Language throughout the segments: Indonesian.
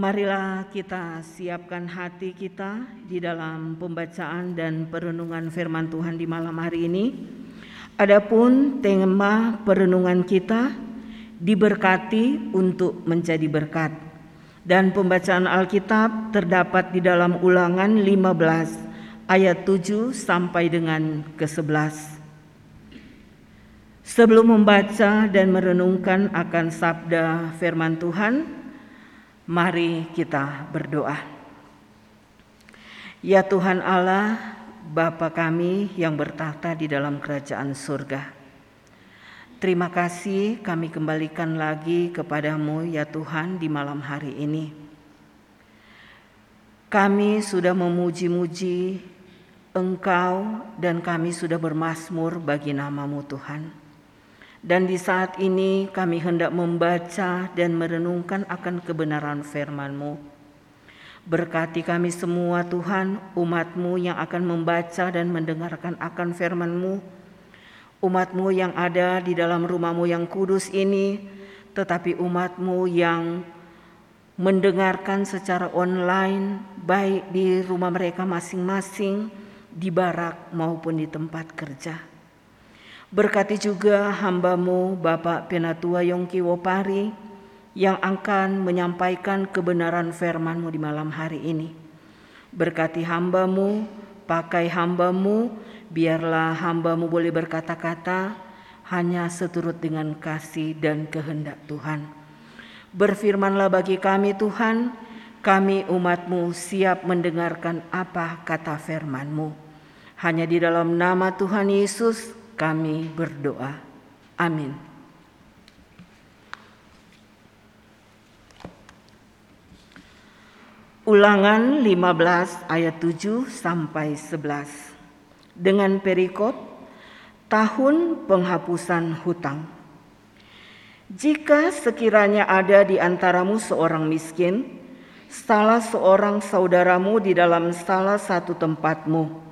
Marilah kita siapkan hati kita di dalam pembacaan dan perenungan firman Tuhan di malam hari ini. Adapun tema perenungan kita diberkati untuk menjadi berkat. Dan pembacaan Alkitab terdapat di dalam Ulangan 15 ayat 7 sampai dengan ke-11. Sebelum membaca dan merenungkan akan sabda firman Tuhan, Mari kita berdoa. Ya Tuhan Allah, Bapa kami yang bertahta di dalam kerajaan surga. Terima kasih kami kembalikan lagi kepadamu ya Tuhan di malam hari ini. Kami sudah memuji-muji Engkau dan kami sudah bermasmur bagi namamu Tuhan. Dan di saat ini kami hendak membaca dan merenungkan akan kebenaran firman-Mu. Berkati kami semua Tuhan, umat-Mu yang akan membaca dan mendengarkan akan firman-Mu. Umat-Mu yang ada di dalam rumah-Mu yang kudus ini, tetapi umat-Mu yang mendengarkan secara online, baik di rumah mereka masing-masing, di barak maupun di tempat kerja. Berkati juga hambamu Bapak Penatua Yongki Wopari yang akan menyampaikan kebenaran firmanmu di malam hari ini. Berkati hambamu, pakai hambamu, biarlah hambamu boleh berkata-kata hanya seturut dengan kasih dan kehendak Tuhan. Berfirmanlah bagi kami Tuhan, kami umatmu siap mendengarkan apa kata firmanmu. Hanya di dalam nama Tuhan Yesus kami berdoa. Amin. Ulangan 15 ayat 7 sampai 11. Dengan perikop tahun penghapusan hutang. Jika sekiranya ada di antaramu seorang miskin, salah seorang saudaramu di dalam salah satu tempatmu,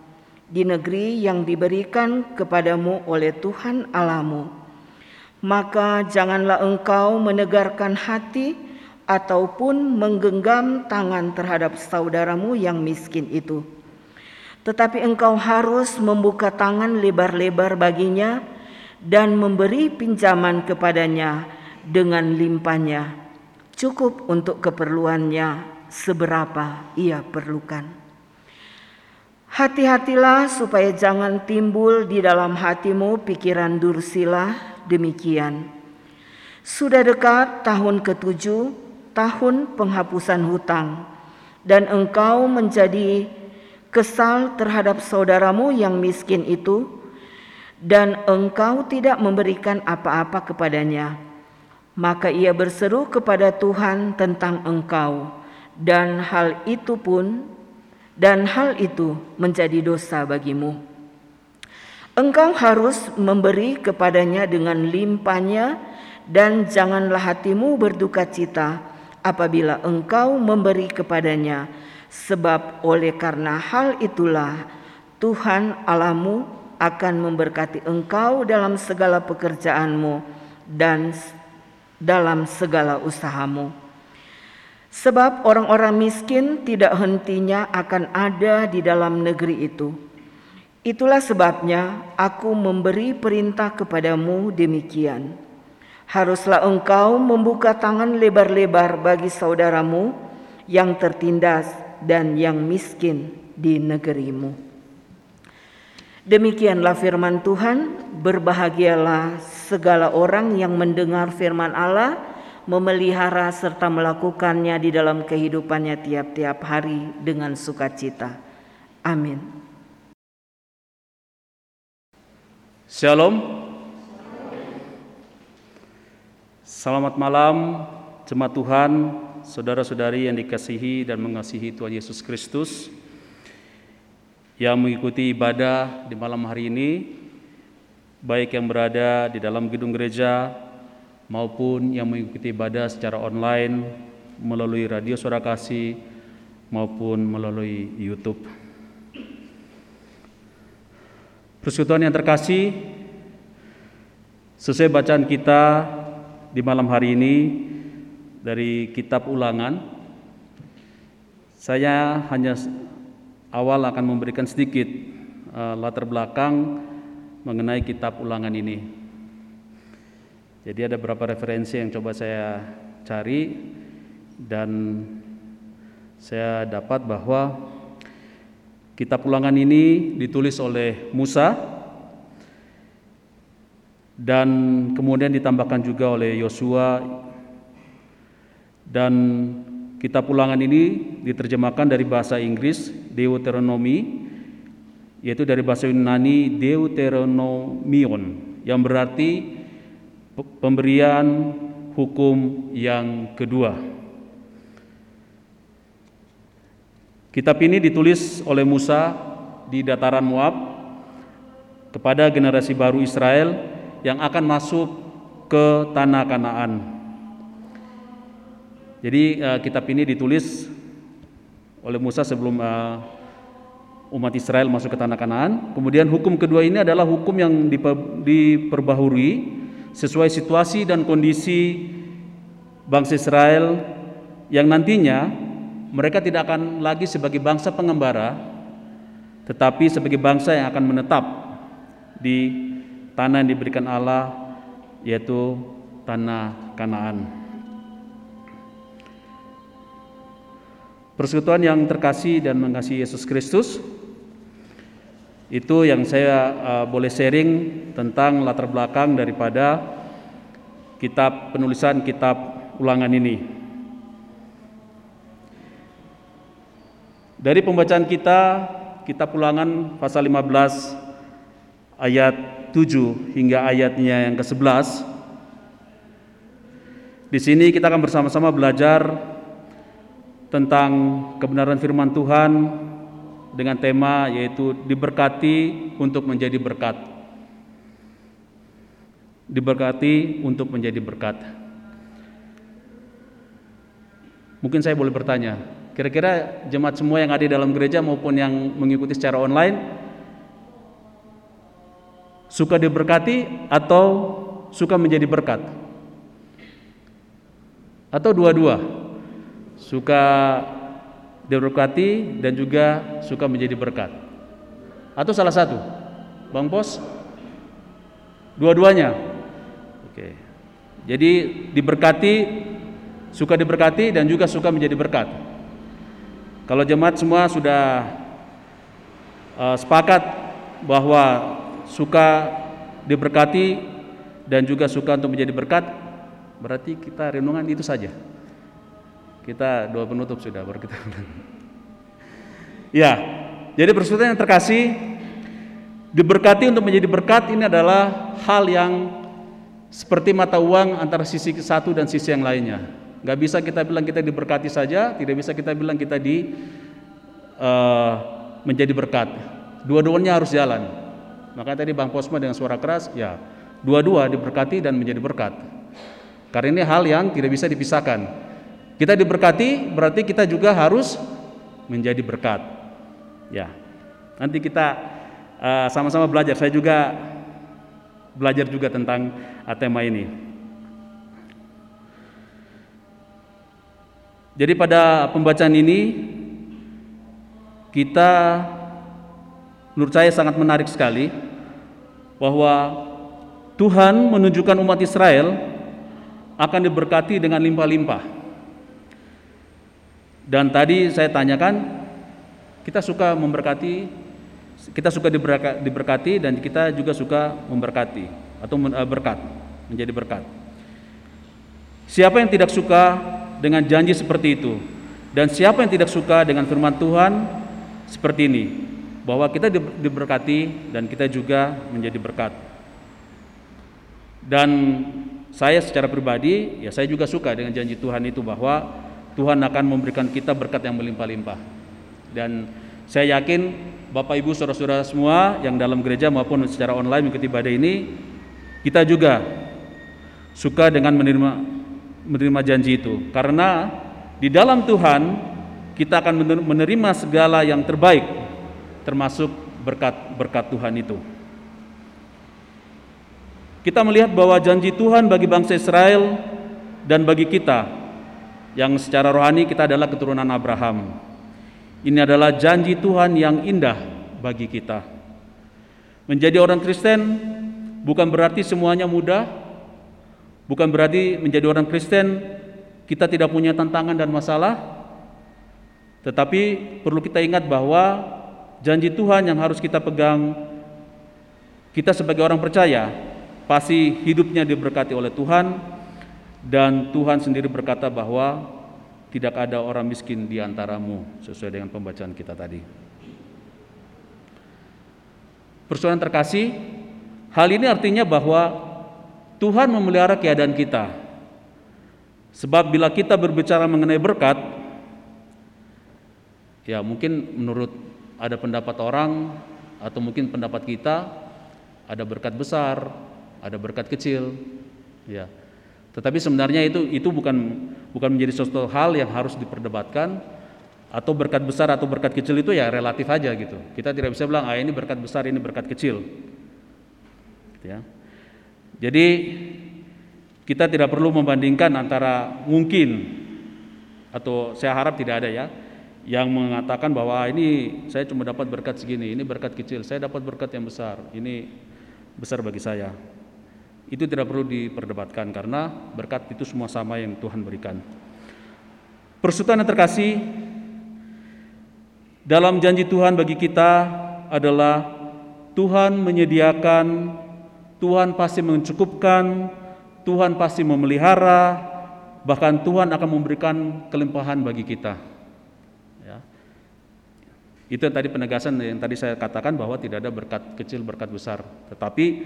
di negeri yang diberikan kepadamu oleh Tuhan Alamu. Maka janganlah engkau menegarkan hati ataupun menggenggam tangan terhadap saudaramu yang miskin itu. Tetapi engkau harus membuka tangan lebar-lebar baginya dan memberi pinjaman kepadanya dengan limpahnya, cukup untuk keperluannya seberapa ia perlukan. Hati-hatilah supaya jangan timbul di dalam hatimu pikiran dursila demikian. Sudah dekat tahun ketujuh, tahun penghapusan hutang, dan engkau menjadi kesal terhadap saudaramu yang miskin itu, dan engkau tidak memberikan apa-apa kepadanya. Maka ia berseru kepada Tuhan tentang engkau, dan hal itu pun dan hal itu menjadi dosa bagimu. Engkau harus memberi kepadanya dengan limpahnya dan janganlah hatimu berduka cita apabila engkau memberi kepadanya sebab oleh karena hal itulah Tuhan Alamu akan memberkati engkau dalam segala pekerjaanmu dan dalam segala usahamu. Sebab orang-orang miskin tidak hentinya akan ada di dalam negeri itu. Itulah sebabnya aku memberi perintah kepadamu demikian. Haruslah engkau membuka tangan lebar-lebar bagi saudaramu yang tertindas dan yang miskin di negerimu. Demikianlah firman Tuhan, berbahagialah segala orang yang mendengar firman Allah memelihara serta melakukannya di dalam kehidupannya tiap-tiap hari dengan sukacita. Amin. Shalom. Selamat malam jemaat Tuhan, saudara-saudari yang dikasihi dan mengasihi Tuhan Yesus Kristus yang mengikuti ibadah di malam hari ini baik yang berada di dalam gedung gereja maupun yang mengikuti ibadah secara online melalui radio suara kasih maupun melalui YouTube. Persekutuan yang terkasih, sesuai bacaan kita di malam hari ini dari kitab ulangan Saya hanya awal akan memberikan sedikit uh, latar belakang mengenai kitab ulangan ini. Jadi ada beberapa referensi yang coba saya cari dan saya dapat bahwa kitab ulangan ini ditulis oleh Musa dan kemudian ditambahkan juga oleh Yosua. Dan kitab ulangan ini diterjemahkan dari bahasa Inggris Deuteronomy yaitu dari bahasa Yunani Deuteronomion yang berarti pemberian hukum yang kedua. Kitab ini ditulis oleh Musa di dataran Moab kepada generasi baru Israel yang akan masuk ke tanah Kanaan. Jadi uh, kitab ini ditulis oleh Musa sebelum uh, umat Israel masuk ke tanah Kanaan. Kemudian hukum kedua ini adalah hukum yang diperbaharui sesuai situasi dan kondisi bangsa Israel yang nantinya mereka tidak akan lagi sebagai bangsa pengembara tetapi sebagai bangsa yang akan menetap di tanah yang diberikan Allah yaitu tanah Kanaan. Persekutuan yang terkasih dan mengasihi Yesus Kristus itu yang saya uh, boleh sharing tentang latar belakang daripada kitab penulisan kitab ulangan ini. Dari pembacaan kita kitab ulangan pasal 15 ayat 7 hingga ayatnya yang ke-11 di sini kita akan bersama-sama belajar tentang kebenaran firman Tuhan dengan tema yaitu diberkati untuk menjadi berkat. Diberkati untuk menjadi berkat. Mungkin saya boleh bertanya, kira-kira jemaat semua yang ada di dalam gereja maupun yang mengikuti secara online suka diberkati atau suka menjadi berkat? Atau dua-dua? suka diberkati dan juga suka menjadi berkat. Atau salah satu? Bang Pos? Dua-duanya. Oke. Jadi diberkati, suka diberkati dan juga suka menjadi berkat. Kalau jemaat semua sudah uh, sepakat bahwa suka diberkati dan juga suka untuk menjadi berkat, berarti kita renungan itu saja. Kita doa penutup sudah baru kita. ya, jadi persekutuan yang terkasih diberkati untuk menjadi berkat ini adalah hal yang seperti mata uang antara sisi satu dan sisi yang lainnya. Gak bisa kita bilang kita diberkati saja, tidak bisa kita bilang kita di uh, menjadi berkat. Dua-duanya harus jalan. Maka tadi Bang Posma dengan suara keras, ya dua-dua diberkati dan menjadi berkat. Karena ini hal yang tidak bisa dipisahkan. Kita diberkati berarti kita juga harus menjadi berkat. Ya. Nanti kita uh, sama-sama belajar. Saya juga belajar juga tentang uh, tema ini. Jadi pada pembacaan ini kita menurut saya sangat menarik sekali bahwa Tuhan menunjukkan umat Israel akan diberkati dengan limpah-limpah. Dan tadi saya tanyakan, kita suka memberkati, kita suka diberkati dan kita juga suka memberkati atau eh, berkat, menjadi berkat. Siapa yang tidak suka dengan janji seperti itu? Dan siapa yang tidak suka dengan firman Tuhan seperti ini? Bahwa kita diberkati dan kita juga menjadi berkat. Dan saya secara pribadi, ya saya juga suka dengan janji Tuhan itu bahwa Tuhan akan memberikan kita berkat yang melimpah-limpah. Dan saya yakin Bapak Ibu Saudara-saudara semua yang dalam gereja maupun secara online mengikuti ibadah ini kita juga suka dengan menerima menerima janji itu karena di dalam Tuhan kita akan menerima segala yang terbaik termasuk berkat-berkat Tuhan itu. Kita melihat bahwa janji Tuhan bagi bangsa Israel dan bagi kita yang secara rohani kita adalah keturunan Abraham. Ini adalah janji Tuhan yang indah bagi kita. Menjadi orang Kristen bukan berarti semuanya mudah, bukan berarti menjadi orang Kristen kita tidak punya tantangan dan masalah, tetapi perlu kita ingat bahwa janji Tuhan yang harus kita pegang, kita sebagai orang percaya pasti hidupnya diberkati oleh Tuhan, dan Tuhan sendiri berkata bahwa tidak ada orang miskin di antaramu sesuai dengan pembacaan kita tadi. Persoalan terkasih, hal ini artinya bahwa Tuhan memelihara keadaan kita. Sebab bila kita berbicara mengenai berkat, ya mungkin menurut ada pendapat orang atau mungkin pendapat kita ada berkat besar, ada berkat kecil, ya. Tetapi sebenarnya itu itu bukan bukan menjadi suatu hal yang harus diperdebatkan atau berkat besar atau berkat kecil itu ya relatif aja gitu. Kita tidak bisa bilang ah ini berkat besar ini berkat kecil. Gitu ya. Jadi kita tidak perlu membandingkan antara mungkin atau saya harap tidak ada ya yang mengatakan bahwa ini saya cuma dapat berkat segini, ini berkat kecil, saya dapat berkat yang besar, ini besar bagi saya. Itu tidak perlu diperdebatkan karena berkat itu semua sama yang Tuhan berikan. Persekutuan yang terkasih dalam janji Tuhan bagi kita adalah Tuhan menyediakan, Tuhan pasti mencukupkan, Tuhan pasti memelihara, bahkan Tuhan akan memberikan kelimpahan bagi kita. Itu yang tadi penegasan yang tadi saya katakan bahwa tidak ada berkat kecil, berkat besar, tetapi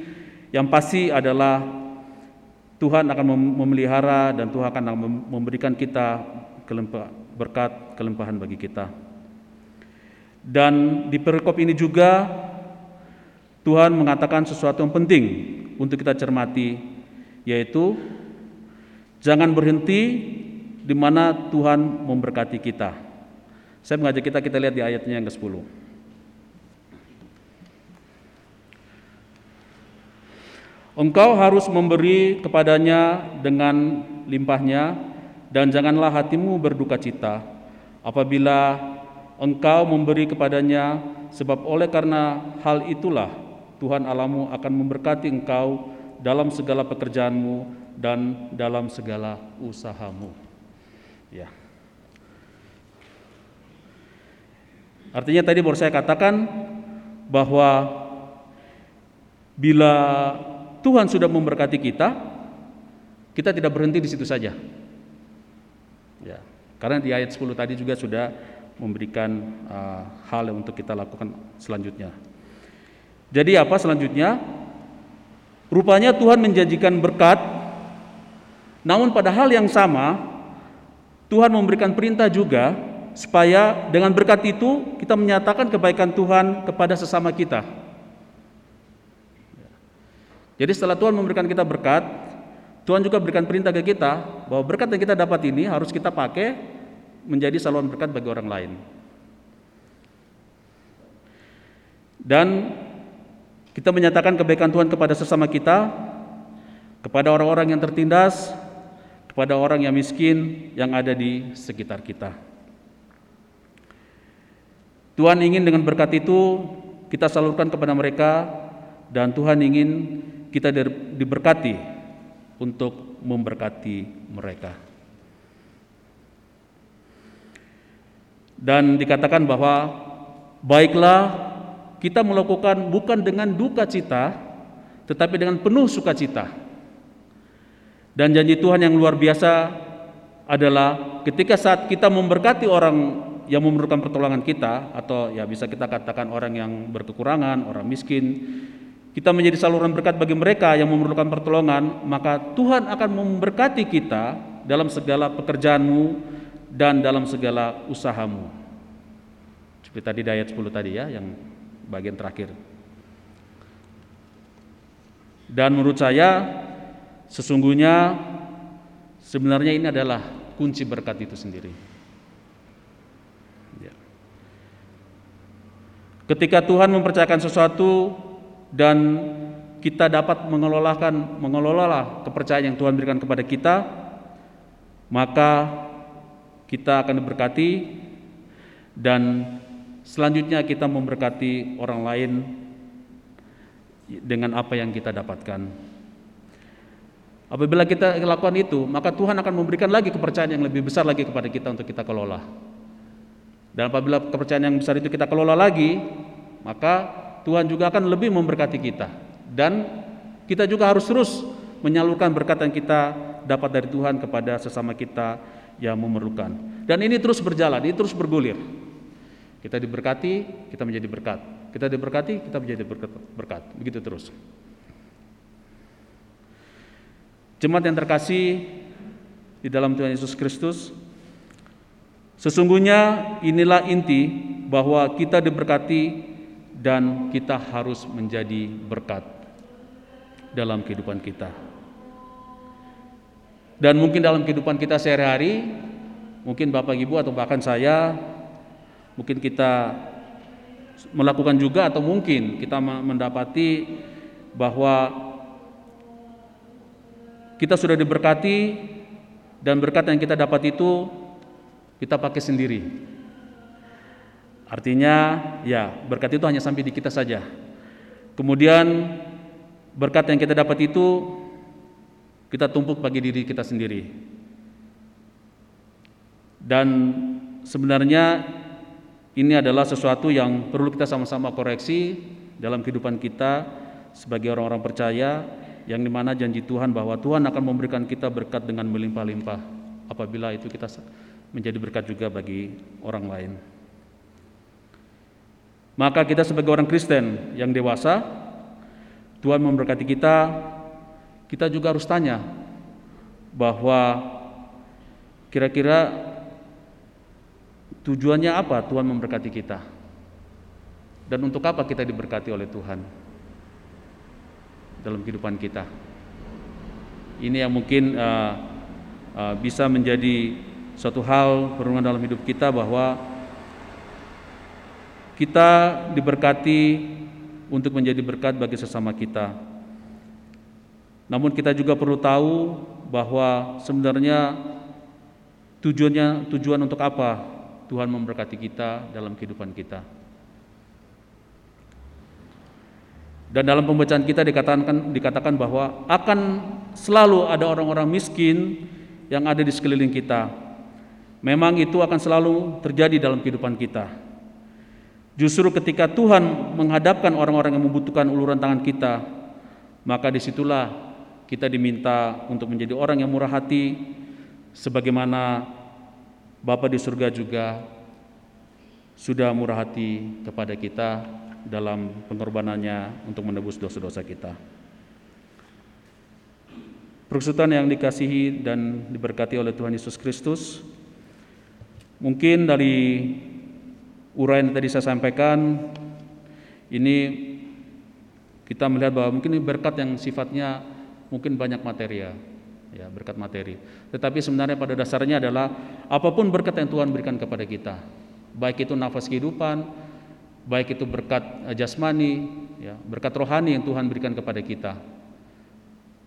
yang pasti adalah Tuhan akan memelihara dan Tuhan akan memberikan kita berkat kelimpahan bagi kita. Dan di perikop ini juga Tuhan mengatakan sesuatu yang penting untuk kita cermati yaitu jangan berhenti di mana Tuhan memberkati kita. Saya mengajak kita kita lihat di ayatnya yang ke-10. Engkau harus memberi kepadanya dengan limpahnya dan janganlah hatimu berduka cita apabila engkau memberi kepadanya sebab oleh karena hal itulah Tuhan Alamu akan memberkati engkau dalam segala pekerjaanmu dan dalam segala usahamu. Ya. Artinya tadi baru saya katakan bahwa bila Tuhan sudah memberkati kita, kita tidak berhenti di situ saja. Ya, karena di ayat 10 tadi juga sudah memberikan uh, hal yang untuk kita lakukan selanjutnya. Jadi apa selanjutnya? Rupanya Tuhan menjanjikan berkat, namun pada hal yang sama Tuhan memberikan perintah juga supaya dengan berkat itu kita menyatakan kebaikan Tuhan kepada sesama kita. Jadi setelah Tuhan memberikan kita berkat, Tuhan juga berikan perintah ke kita bahwa berkat yang kita dapat ini harus kita pakai menjadi saluran berkat bagi orang lain. Dan kita menyatakan kebaikan Tuhan kepada sesama kita, kepada orang-orang yang tertindas, kepada orang yang miskin yang ada di sekitar kita. Tuhan ingin dengan berkat itu kita salurkan kepada mereka dan Tuhan ingin kita diberkati untuk memberkati mereka. Dan dikatakan bahwa baiklah kita melakukan bukan dengan duka cita, tetapi dengan penuh sukacita. Dan janji Tuhan yang luar biasa adalah ketika saat kita memberkati orang yang memerlukan pertolongan kita atau ya bisa kita katakan orang yang berkekurangan, orang miskin, kita menjadi saluran berkat bagi mereka yang memerlukan pertolongan, maka Tuhan akan memberkati kita dalam segala pekerjaanmu dan dalam segala usahamu. Seperti tadi di ayat 10 tadi ya, yang bagian terakhir. Dan menurut saya sesungguhnya sebenarnya ini adalah kunci berkat itu sendiri. Ketika Tuhan mempercayakan sesuatu dan kita dapat mengelolakan mengelola kepercayaan yang Tuhan berikan kepada kita maka kita akan diberkati dan selanjutnya kita memberkati orang lain dengan apa yang kita dapatkan. Apabila kita lakukan itu, maka Tuhan akan memberikan lagi kepercayaan yang lebih besar lagi kepada kita untuk kita kelola. Dan apabila kepercayaan yang besar itu kita kelola lagi, maka Tuhan juga akan lebih memberkati kita. Dan kita juga harus terus menyalurkan berkat yang kita dapat dari Tuhan kepada sesama kita yang memerlukan. Dan ini terus berjalan, ini terus bergulir. Kita diberkati, kita menjadi berkat. Kita diberkati, kita menjadi berkat. berkat. Begitu terus. Jemaat yang terkasih di dalam Tuhan Yesus Kristus, sesungguhnya inilah inti bahwa kita diberkati dan kita harus menjadi berkat dalam kehidupan kita. Dan mungkin dalam kehidupan kita sehari-hari, mungkin Bapak Ibu atau bahkan saya, mungkin kita melakukan juga atau mungkin kita mendapati bahwa kita sudah diberkati dan berkat yang kita dapat itu kita pakai sendiri. Artinya ya berkat itu hanya sampai di kita saja. Kemudian berkat yang kita dapat itu kita tumpuk bagi diri kita sendiri. Dan sebenarnya ini adalah sesuatu yang perlu kita sama-sama koreksi dalam kehidupan kita sebagai orang-orang percaya yang di mana janji Tuhan bahwa Tuhan akan memberikan kita berkat dengan melimpah-limpah apabila itu kita menjadi berkat juga bagi orang lain. Maka kita sebagai orang Kristen yang dewasa, Tuhan memberkati kita kita juga harus tanya bahwa kira-kira tujuannya apa Tuhan memberkati kita dan untuk apa kita diberkati oleh Tuhan dalam kehidupan kita. Ini yang mungkin uh, uh, bisa menjadi suatu hal perungan dalam hidup kita bahwa kita diberkati untuk menjadi berkat bagi sesama kita namun kita juga perlu tahu bahwa sebenarnya tujuannya tujuan untuk apa Tuhan memberkati kita dalam kehidupan kita. Dan dalam pembacaan kita dikatakan dikatakan bahwa akan selalu ada orang-orang miskin yang ada di sekeliling kita. Memang itu akan selalu terjadi dalam kehidupan kita. Justru ketika Tuhan menghadapkan orang-orang yang membutuhkan uluran tangan kita, maka di situlah kita diminta untuk menjadi orang yang murah hati sebagaimana Bapa di surga juga sudah murah hati kepada kita dalam pengorbanannya untuk menebus dosa-dosa kita. Perkesutan yang dikasihi dan diberkati oleh Tuhan Yesus Kristus, mungkin dari uraian yang tadi saya sampaikan, ini kita melihat bahwa mungkin ini berkat yang sifatnya mungkin banyak materi ya, ya berkat materi. Tetapi sebenarnya pada dasarnya adalah apa pun berkat yang Tuhan berikan kepada kita, baik itu nafas kehidupan, baik itu berkat eh, jasmani, ya, berkat rohani yang Tuhan berikan kepada kita.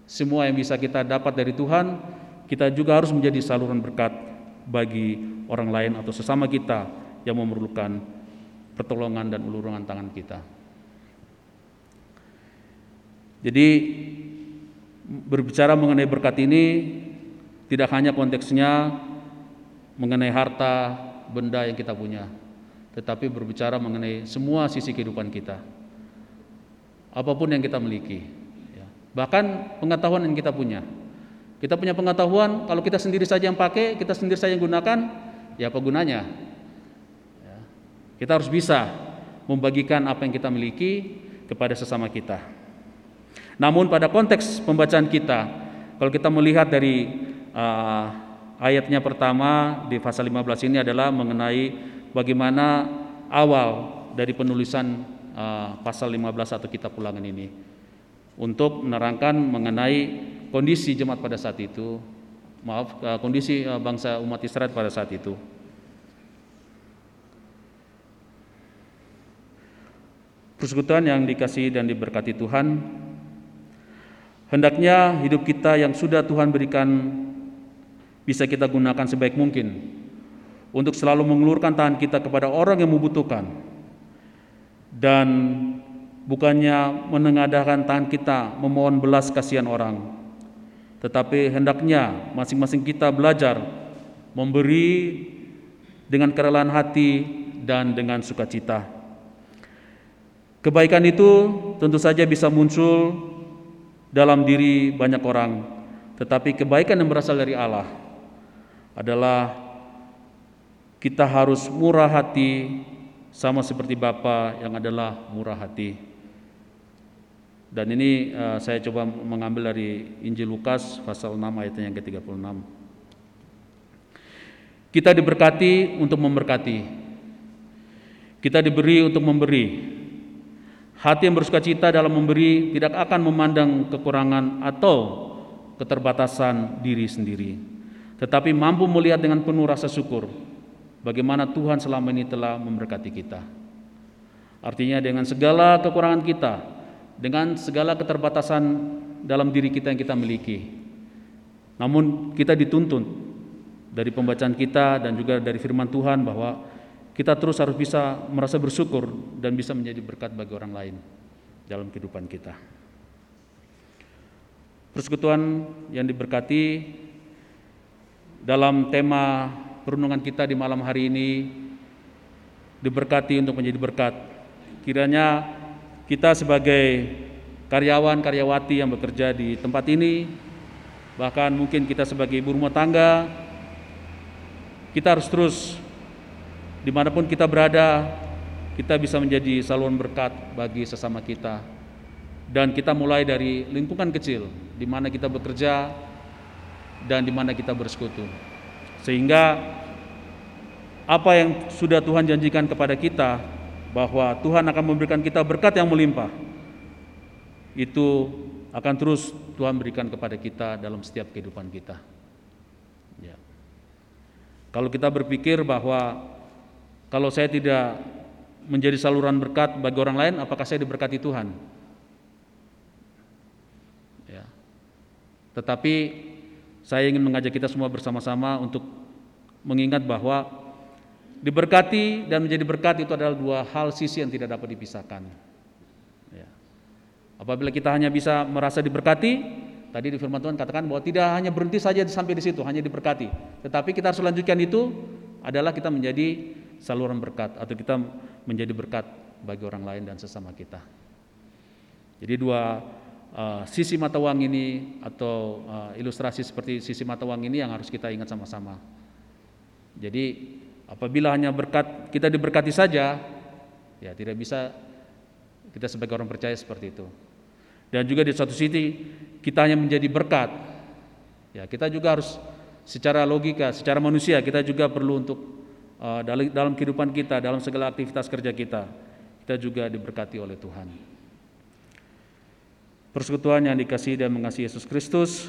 Semua yang bisa kita dapat dari Tuhan, kita juga harus menjadi saluran berkat bagi orang lain atau sesama kita yang memerlukan pertolongan dan uluran tangan kita. Jadi berbicara mengenai berkat ini tidak hanya konteksnya mengenai harta, benda yang kita punya, tetapi berbicara mengenai semua sisi kehidupan kita. Apa pun yang kita miliki. Ya. Bahkan pengetahuan yang kita punya. Kita punya pengetahuan, kalau kita sendiri saja yang pakai, kita sendiri saja yang gunakan, ya apa gunanya? Ya. Kita harus bisa membagikan apa yang kita miliki kepada sesama kita. Namun pada konteks pembacaan kita, kalau kita melihat dari uh, ayatnya pertama di pasal 15 ini adalah mengenai bagaimana awal dari penulisan uh, pasal 15 atau kitab ulangan ini untuk menerangkan mengenai kondisi jemaat pada saat itu, maaf uh, kondisi uh, bangsa umat Israel pada saat itu. Persekutuan yang dikasih dan diberkati Tuhan, Hendaknya hidup kita yang sudah Tuhan berikan bisa kita gunakan sebaik mungkin untuk selalu mengulurkan tangan kita kepada orang yang membutuhkan dan bukannya menengadahkan tangan kita memohon belas kasihan orang tetapi hendaknya masing-masing kita belajar memberi dengan kerelaan hati dan dengan sukacita kebaikan itu tentu saja bisa muncul dalam diri banyak orang tetapi kebaikan yang berasal dari Allah adalah kita harus murah hati sama seperti Bapa yang adalah murah hati. Dan ini uh, saya coba mengambil dari Injil Lukas pasal 6 ayat yang ke-36. Kita diberkati untuk memberkati. Kita diberi untuk memberi. Hati yang bersuka cita dalam memberi tidak akan memandang kekurangan atau keterbatasan diri sendiri, tetapi mampu melihat dengan penuh rasa syukur bagaimana Tuhan selama ini telah memberkati kita. Artinya dengan segala kekurangan kita, dengan segala keterbatasan dalam diri kita yang kita miliki. Namun kita dituntun dari pembacaan kita dan juga dari firman Tuhan bahwa kita terus harus bisa merasa bersyukur dan bisa menjadi berkat bagi orang lain dalam kehidupan kita. Persekutuan yang diberkati dalam tema Perundungan kita di malam hari ini diberkati untuk menjadi berkat. Kiranya kita sebagai karyawan karyawati yang bekerja di tempat ini, bahkan mungkin kita sebagai ibu rumah tangga, kita harus terus di mana pun kita berada, kita bisa menjadi saluran berkat bagi sesama kita. Dan kita mulai dari lingkungan kecil, di mana kita bekerja dan di mana kita bersekutu. Sehingga apa yang sudah Tuhan janjikan kepada kita bahwa Tuhan akan memberikan kita berkat yang melimpah. Itu akan terus Tuhan berikan kepada kita dalam setiap kehidupan kita. Ya. Kalau kita berpikir bahwa kalau saya tidak menjadi saluran berkat bagi orang lain, apakah saya diberkati Tuhan? Ya. Tetapi saya ingin mengajak kita semua bersama-sama untuk mengingat bahwa diberkati dan menjadi berkat itu adalah dua hal sisi yang tidak dapat dipisahkan. Ya. Apabila kita hanya bisa merasa diberkati, tadi di firman Tuhan katakan bahwa tidak hanya berhenti saja sampai di situ, hanya diberkati. Tetapi kita harus lanjutkan itu adalah kita menjadi saluran berkat atau kita menjadi berkat bagi orang lain dan sesama kita. Jadi dua uh, sisi mata uang ini atau uh, ilustrasi seperti sisi mata uang ini yang harus kita ingat sama-sama. Jadi apabila hanya berkat kita diberkati saja, ya tidak bisa kita sebagai orang percaya seperti itu. Dan juga di suatu sisi kita hanya menjadi berkat. Ya, kita juga harus secara logika, secara manusia kita juga perlu untuk uh, dalam, kehidupan kita, dalam segala aktivitas kerja kita, kita juga diberkati oleh Tuhan persekutuan yang dikasih dan mengasihi Yesus Kristus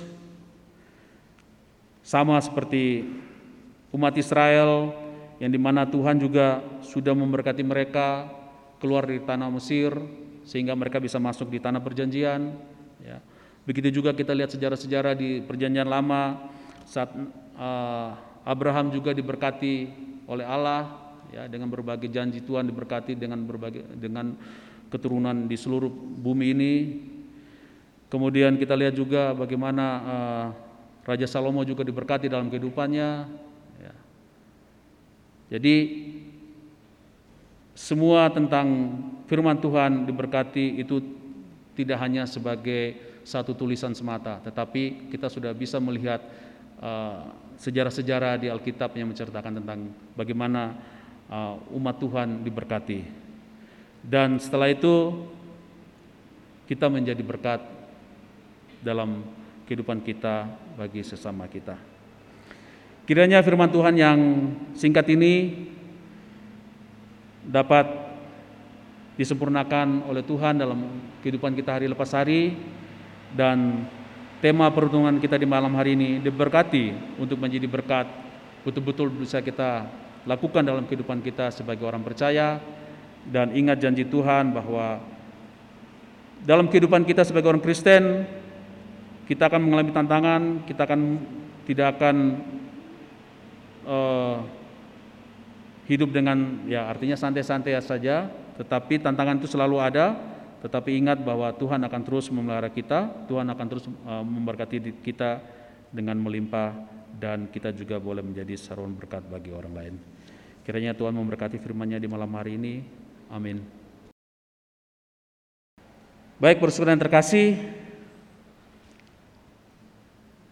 sama seperti umat Israel yang di mana Tuhan juga sudah memberkati mereka keluar dari tanah Mesir sehingga mereka bisa masuk di tanah perjanjian ya. begitu juga kita lihat sejarah-sejarah di perjanjian lama saat uh, Abraham juga diberkati oleh Allah ya dengan berbagai janji Tuhan diberkati dengan berbagai dengan keturunan di seluruh bumi ini Kemudian kita lihat juga bagaimana uh, Raja Salomo juga diberkati dalam kehidupannya. Jadi semua tentang firman Tuhan diberkati itu tidak hanya sebagai satu tulisan semata, tetapi kita sudah bisa melihat eh, sejarah-sejarah uh, di Alkitab yang menceritakan tentang bagaimana uh, umat Tuhan diberkati. Dan setelah itu kita menjadi berkat dalam kehidupan kita bagi sesama kita. Kiranya firman Tuhan yang singkat ini dapat disempurnakan oleh Tuhan dalam kehidupan kita hari lepas hari. Dan tema perundungan kita di malam hari ini diberkati untuk menjadi berkat betul-betul bisa kita lakukan dalam kehidupan kita sebagai orang percaya. Dan ingat janji Tuhan bahwa dalam kehidupan kita sebagai orang Kristen kita akan mengalami tantangan, kita akan tidak akan uh, hidup dengan ya artinya santai-santai saja, tetapi tantangan itu selalu ada. Tetapi ingat bahwa Tuhan akan terus memelihara kita, Tuhan akan terus uh, memberkati kita dengan melimpah dan kita juga boleh menjadi saluran berkat bagi orang lain. Kiranya Tuhan memberkati firman-Nya di malam hari ini. Amin. Baik, persaudara yang terkasih,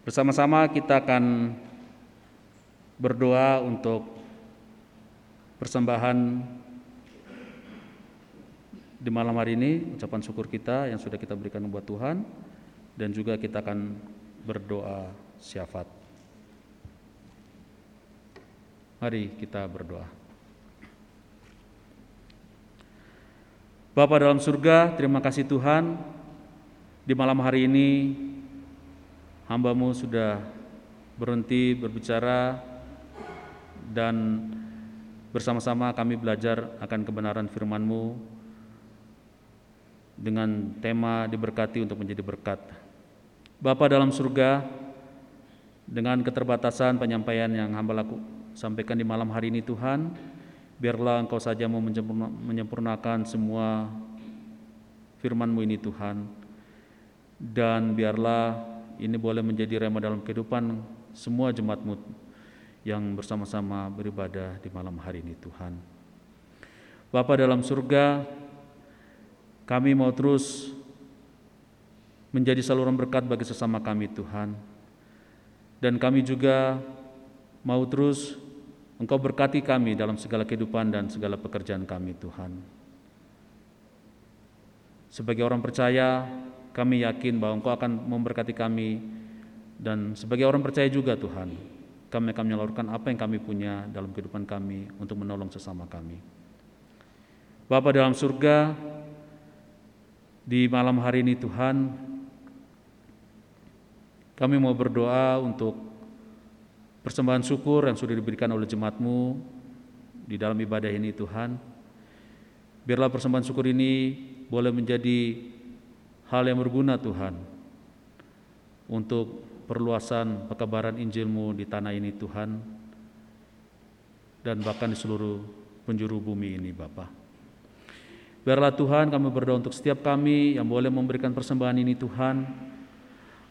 bersama-sama kita akan berdoa untuk persembahan di malam hari ini, ucapan syukur kita yang sudah kita berikan buat Tuhan, dan juga kita akan berdoa syafat. Mari kita berdoa. Bapa dalam surga, terima kasih Tuhan. Di malam hari ini, hambamu sudah berhenti berbicara dan bersama-sama kami belajar akan kebenaran firman-Mu dengan tema diberkati untuk menjadi berkat. Bapa dalam surga, dengan keterbatasan penyampaian yang hamba laku, sampaikan di malam hari ini Tuhan, biarlah Engkau saja mau menyempurnakan semua firman-Mu ini Tuhan, dan biarlah ini boleh menjadi rema dalam kehidupan semua jemaat-Mu yang bersama-sama beribadah di malam hari ini Tuhan. Bapa dalam surga, kami mau terus menjadi saluran berkat bagi sesama kami Tuhan. Dan kami juga mau terus Engkau berkati kami dalam segala kehidupan dan segala pekerjaan kami Tuhan. Sebagai orang percaya, kami yakin bahwa Engkau akan memberkati kami dan sebagai orang percaya juga Tuhan, kami akan menyalurkan apa yang kami punya dalam kehidupan kami untuk menolong sesama kami. Bapa dalam surga, di malam hari ini Tuhan, kami mau berdoa untuk persembahan syukur yang sudah diberikan oleh jemaatmu di dalam ibadah ini Tuhan. Biarlah persembahan syukur ini boleh menjadi hal yang berguna Tuhan untuk perluasan pekabaran Injilmu di tanah ini Tuhan dan bahkan di seluruh penjuru bumi ini Bapa. Biarlah Tuhan kami berdoa untuk setiap kami yang boleh memberikan persembahan ini Tuhan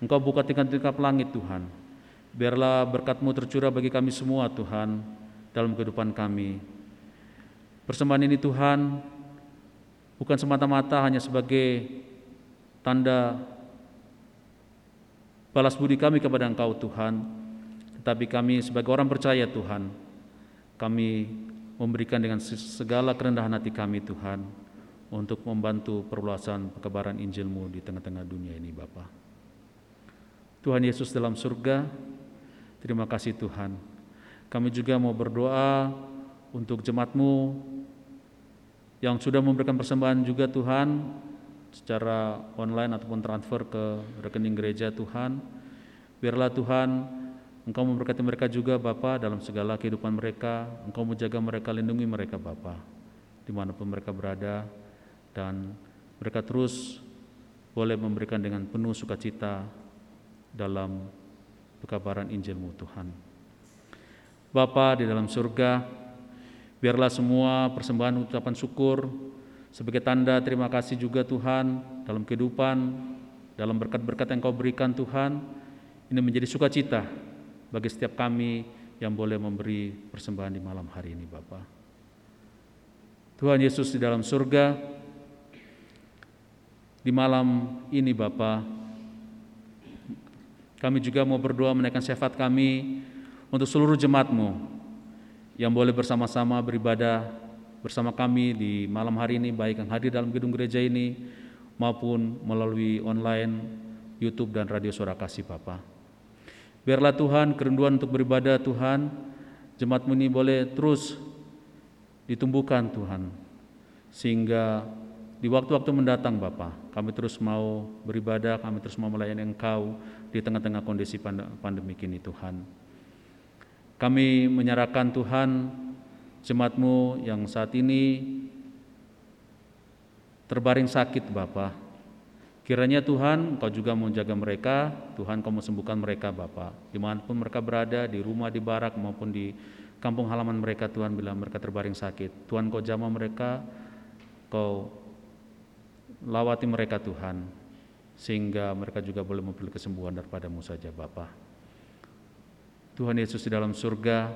Engkau buka tingkap-tingkap langit Tuhan. Biarlah berkatmu tercurah bagi kami semua Tuhan dalam kehidupan kami. Persembahan ini Tuhan bukan semata-mata hanya sebagai tanda balas budi kami kepada Engkau Tuhan, tetapi kami sebagai orang percaya Tuhan, kami memberikan dengan segala kerendahan hati kami Tuhan untuk membantu perluasan kebaran Injilmu di tengah-tengah dunia ini Bapak. Tuhan Yesus dalam surga, terima kasih Tuhan. Kami juga mau berdoa untuk jemaatmu yang sudah memberikan persembahan juga Tuhan secara online ataupun transfer ke rekening gereja Tuhan. Biarlah Tuhan Engkau memberkati mereka juga Bapa dalam segala kehidupan mereka. Engkau menjaga mereka, lindungi mereka Bapa di mana pun mereka berada dan mereka terus boleh memberikan dengan penuh sukacita dalam pekabaran Injilmu Tuhan. Bapa di dalam surga, biarlah semua persembahan ucapan syukur sebagai tanda terima kasih juga Tuhan dalam kehidupan, dalam berkat-berkat yang kau berikan Tuhan, ini menjadi sukacita bagi setiap kami yang boleh memberi persembahan di malam hari ini Bapa. Tuhan Yesus di dalam surga, di malam ini Bapa, kami juga mau berdoa menaikkan syafaat kami untuk seluruh jemaatmu yang boleh bersama-sama beribadah bersama kami di malam hari ini baik yang hadir dalam gedung gereja ini maupun melalui online YouTube dan radio suara kasih Bapa. Biarlah Tuhan kerinduan untuk beribadah Tuhan jemaatmu ini boleh terus ditumbuhkan Tuhan sehingga di waktu-waktu mendatang Bapak, kami terus mau beribadah, kami terus mau melayani Engkau di tengah-tengah kondisi pandemi ini Tuhan. Kami menyerahkan Tuhan jemaatmu yang saat ini terbaring sakit Bapak. Kiranya Tuhan Engkau juga menjaga mereka, Tuhan Kau sembuhkan mereka Bapak. Di mana pun mereka berada, di rumah, di barak maupun di kampung halaman mereka Tuhan bila mereka terbaring sakit. Tuhan kau jamah mereka, kau lawati mereka Tuhan, sehingga mereka juga boleh memperoleh kesembuhan daripadamu saja Bapa. Tuhan Yesus di dalam surga,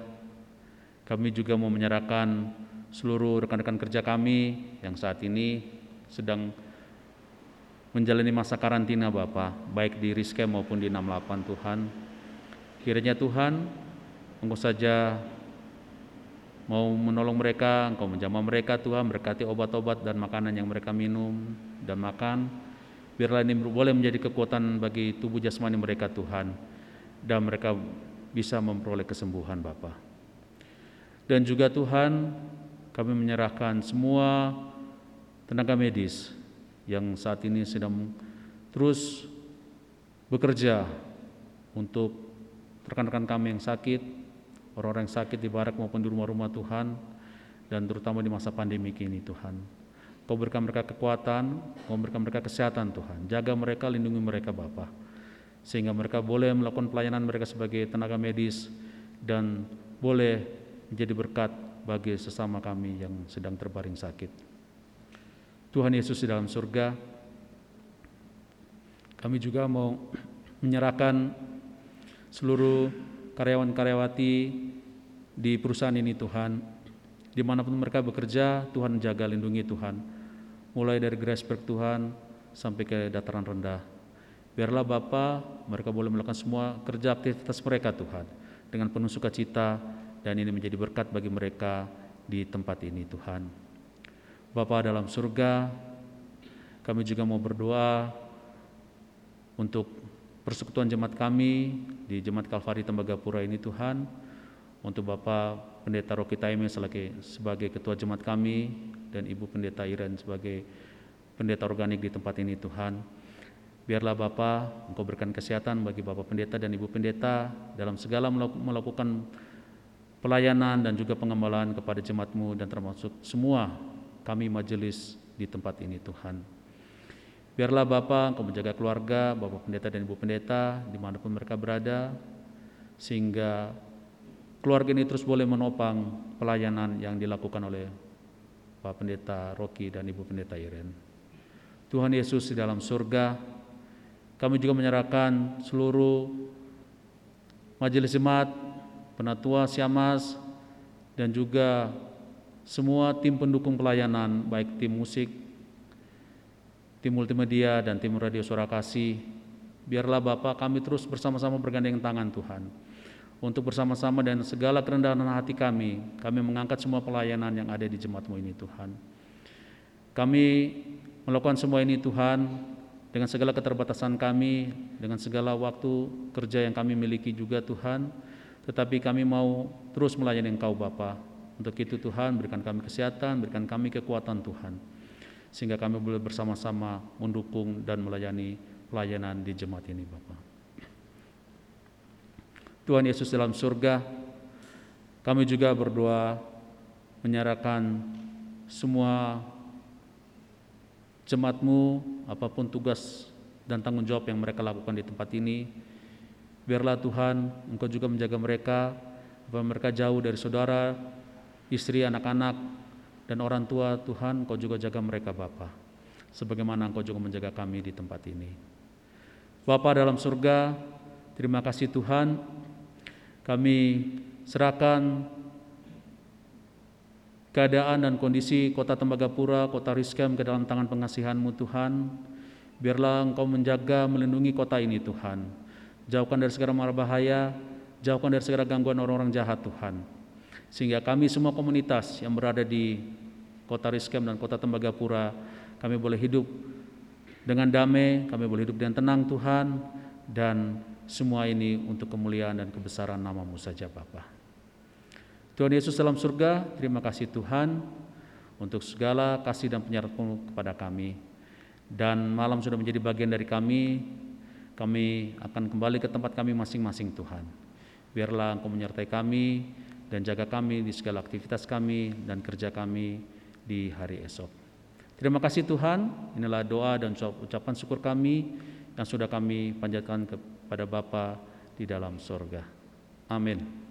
kami juga mau menyerahkan seluruh rekan-rekan kerja kami yang saat ini sedang menjalani masa karantina Bapa, baik di Rizke maupun di 68 Tuhan. Kiranya Tuhan, Engkau saja mau menolong mereka, Engkau menjamah mereka Tuhan, berkati obat-obat dan makanan yang mereka minum dan makan. Biarlah ini boleh menjadi kekuatan bagi tubuh jasmani mereka Tuhan, dan mereka bisa memperoleh kesembuhan Bapa. Dan juga Tuhan, kami menyerahkan semua tenaga medis yang saat ini sedang terus bekerja untuk rekan-rekan kami yang sakit, orang-orang yang sakit di barak maupun di rumah-rumah Tuhan dan terutama di masa pandemi ini Tuhan. Kau berikan mereka kekuatan, Kau berikan mereka kesehatan Tuhan. Jaga mereka, lindungi mereka Bapa. Sehingga mereka boleh melakukan pelayanan mereka sebagai tenaga medis dan boleh menjadi berkat bagi sesama kami yang sedang terbaring sakit. Tuhan Yesus di dalam surga, kami juga mau menyerahkan seluruh karyawan-karyawati di perusahaan ini Tuhan. Di mana pun mereka bekerja, Tuhan jaga lindungi Tuhan. Mulai dari Graceberg Tuhan sampai ke dataran rendah. Biarlah Bapa mereka boleh melakukan semua kerja aktivitas mereka Tuhan. Dengan penuh sukacita dan ini menjadi berkat bagi mereka di tempat ini Tuhan. Bapa dalam surga, kami juga mau berdoa untuk persekutuan jemaat kami di Jemaat Kalvari Tembagapura ini Tuhan untuk Bapak Pendeta Rocky Taime sebagai, sebagai ketua jemaat kami dan Ibu Pendeta Iren sebagai pendeta organik di tempat ini Tuhan. Biarlah Bapak Engkau berikan kesehatan bagi Bapak Pendeta dan Ibu Pendeta dalam segala melakukan pelayanan dan juga pengembalaan kepada jemaatmu dan termasuk semua kami majelis di tempat ini Tuhan. Biarlah Bapak Engkau menjaga keluarga, Bapak Pendeta dan Ibu Pendeta, di mana pun mereka berada, sehingga keluarga ini terus boleh menopang pelayanan yang dilakukan oleh Pak Pendeta Rocky dan Ibu Pendeta Iren. Tuhan Yesus di dalam surga, kami juga menyerahkan seluruh majelis jemaat, penatua siamas, dan juga semua tim pendukung pelayanan, baik tim musik, tim multimedia dan tim radio suara kasih. Biarlah Bapak kami terus bersama-sama bergandeng tangan Tuhan. Untuk bersama-sama dan segala kerendahan hati kami, kami mengangkat semua pelayanan yang ada di jemaatmu ini Tuhan. Kami melakukan semua ini Tuhan dengan segala keterbatasan kami, dengan segala waktu kerja yang kami miliki juga Tuhan. Tetapi kami mau terus melayani Engkau Bapa. Untuk itu Tuhan berikan kami kesehatan, berikan kami kekuatan Tuhan sehingga kami boleh bersama-sama mendukung dan melayani pelayanan di jemaat ini Bapak. Tuhan Yesus dalam surga, kami juga berdoa menyerahkan semua jemaatmu apa pun tugas dan tanggung jawab yang mereka lakukan di tempat ini. Biarlah Tuhan Engkau juga menjaga mereka, bahwa mereka jauh dari saudara, istri, anak-anak, dan orang tua. Tuhan Kau juga jaga mereka Bapa sebagaimana Engkau juga menjaga kami di tempat ini. Bapa dalam surga terima kasih Tuhan. Kami serahkan keadaan dan kondisi kota Tembagapura, kota Riskem ke dalam tangan pengasihanmu Tuhan. Biarlah Engkau menjaga melindungi kota ini Tuhan jauhkan dari segala mara bahaya jauhkan dari segala gangguan orang-orang jahat Tuhan sehingga kami semua komunitas yang berada di kota Riskem dan kota Tembagapura, kami boleh hidup dengan damai, kami boleh hidup dengan tenang Tuhan, dan semua ini untuk kemuliaan dan kebesaran namamu saja Bapa. Tuhan Yesus dalam surga, terima kasih Tuhan untuk segala kasih dan penyertaanmu kepada kami. Dan malam sudah menjadi bagian dari kami, kami akan kembali ke tempat kami masing-masing Tuhan. Biarlah Engkau menyertai kami, dan jaga kami di segala aktivitas kami dan kerja kami di hari esok. Terima kasih Tuhan, inilah doa dan ucapan syukur kami yang sudah kami panjatkan kepada Bapa di dalam sorga. Amin.